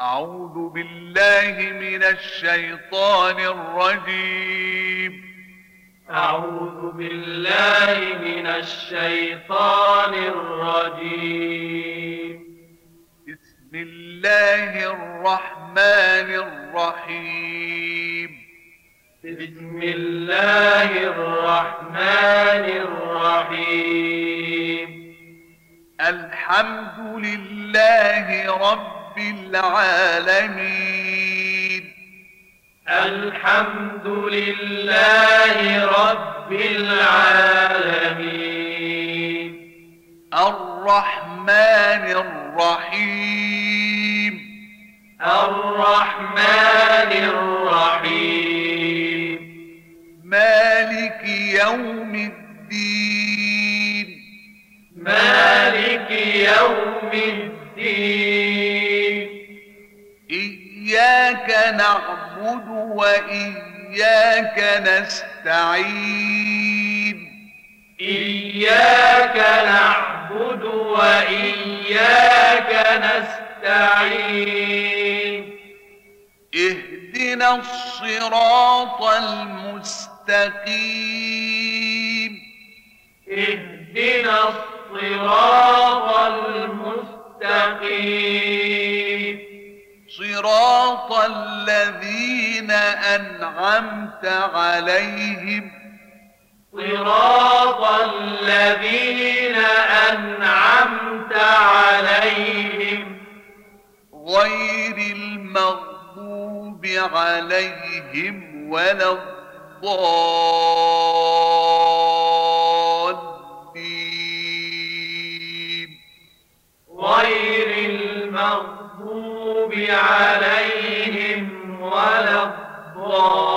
أعوذ بالله من الشيطان الرجيم. أعوذ بالله من الشيطان الرجيم. بسم الله الرحمن الرحيم. بسم الله الرحمن الرحيم. الحمد لله رب العالمين. الحمد لله رب العالمين. الرحمن الرحيم. الرحمن الرحيم. مالك يوم الدين. مالك يوم الدين. إياك نعبد وإياك نستعين. إياك نعبد وإياك نستعين. اهدنا الصراط المستقيم. اهدنا الصراط صراط الذين أنعمت عليهم. صراط الذين أنعمت عليهم. غير المغضوب عليهم ولا الضالين. غير المغضوب عليهم ولا الضالين.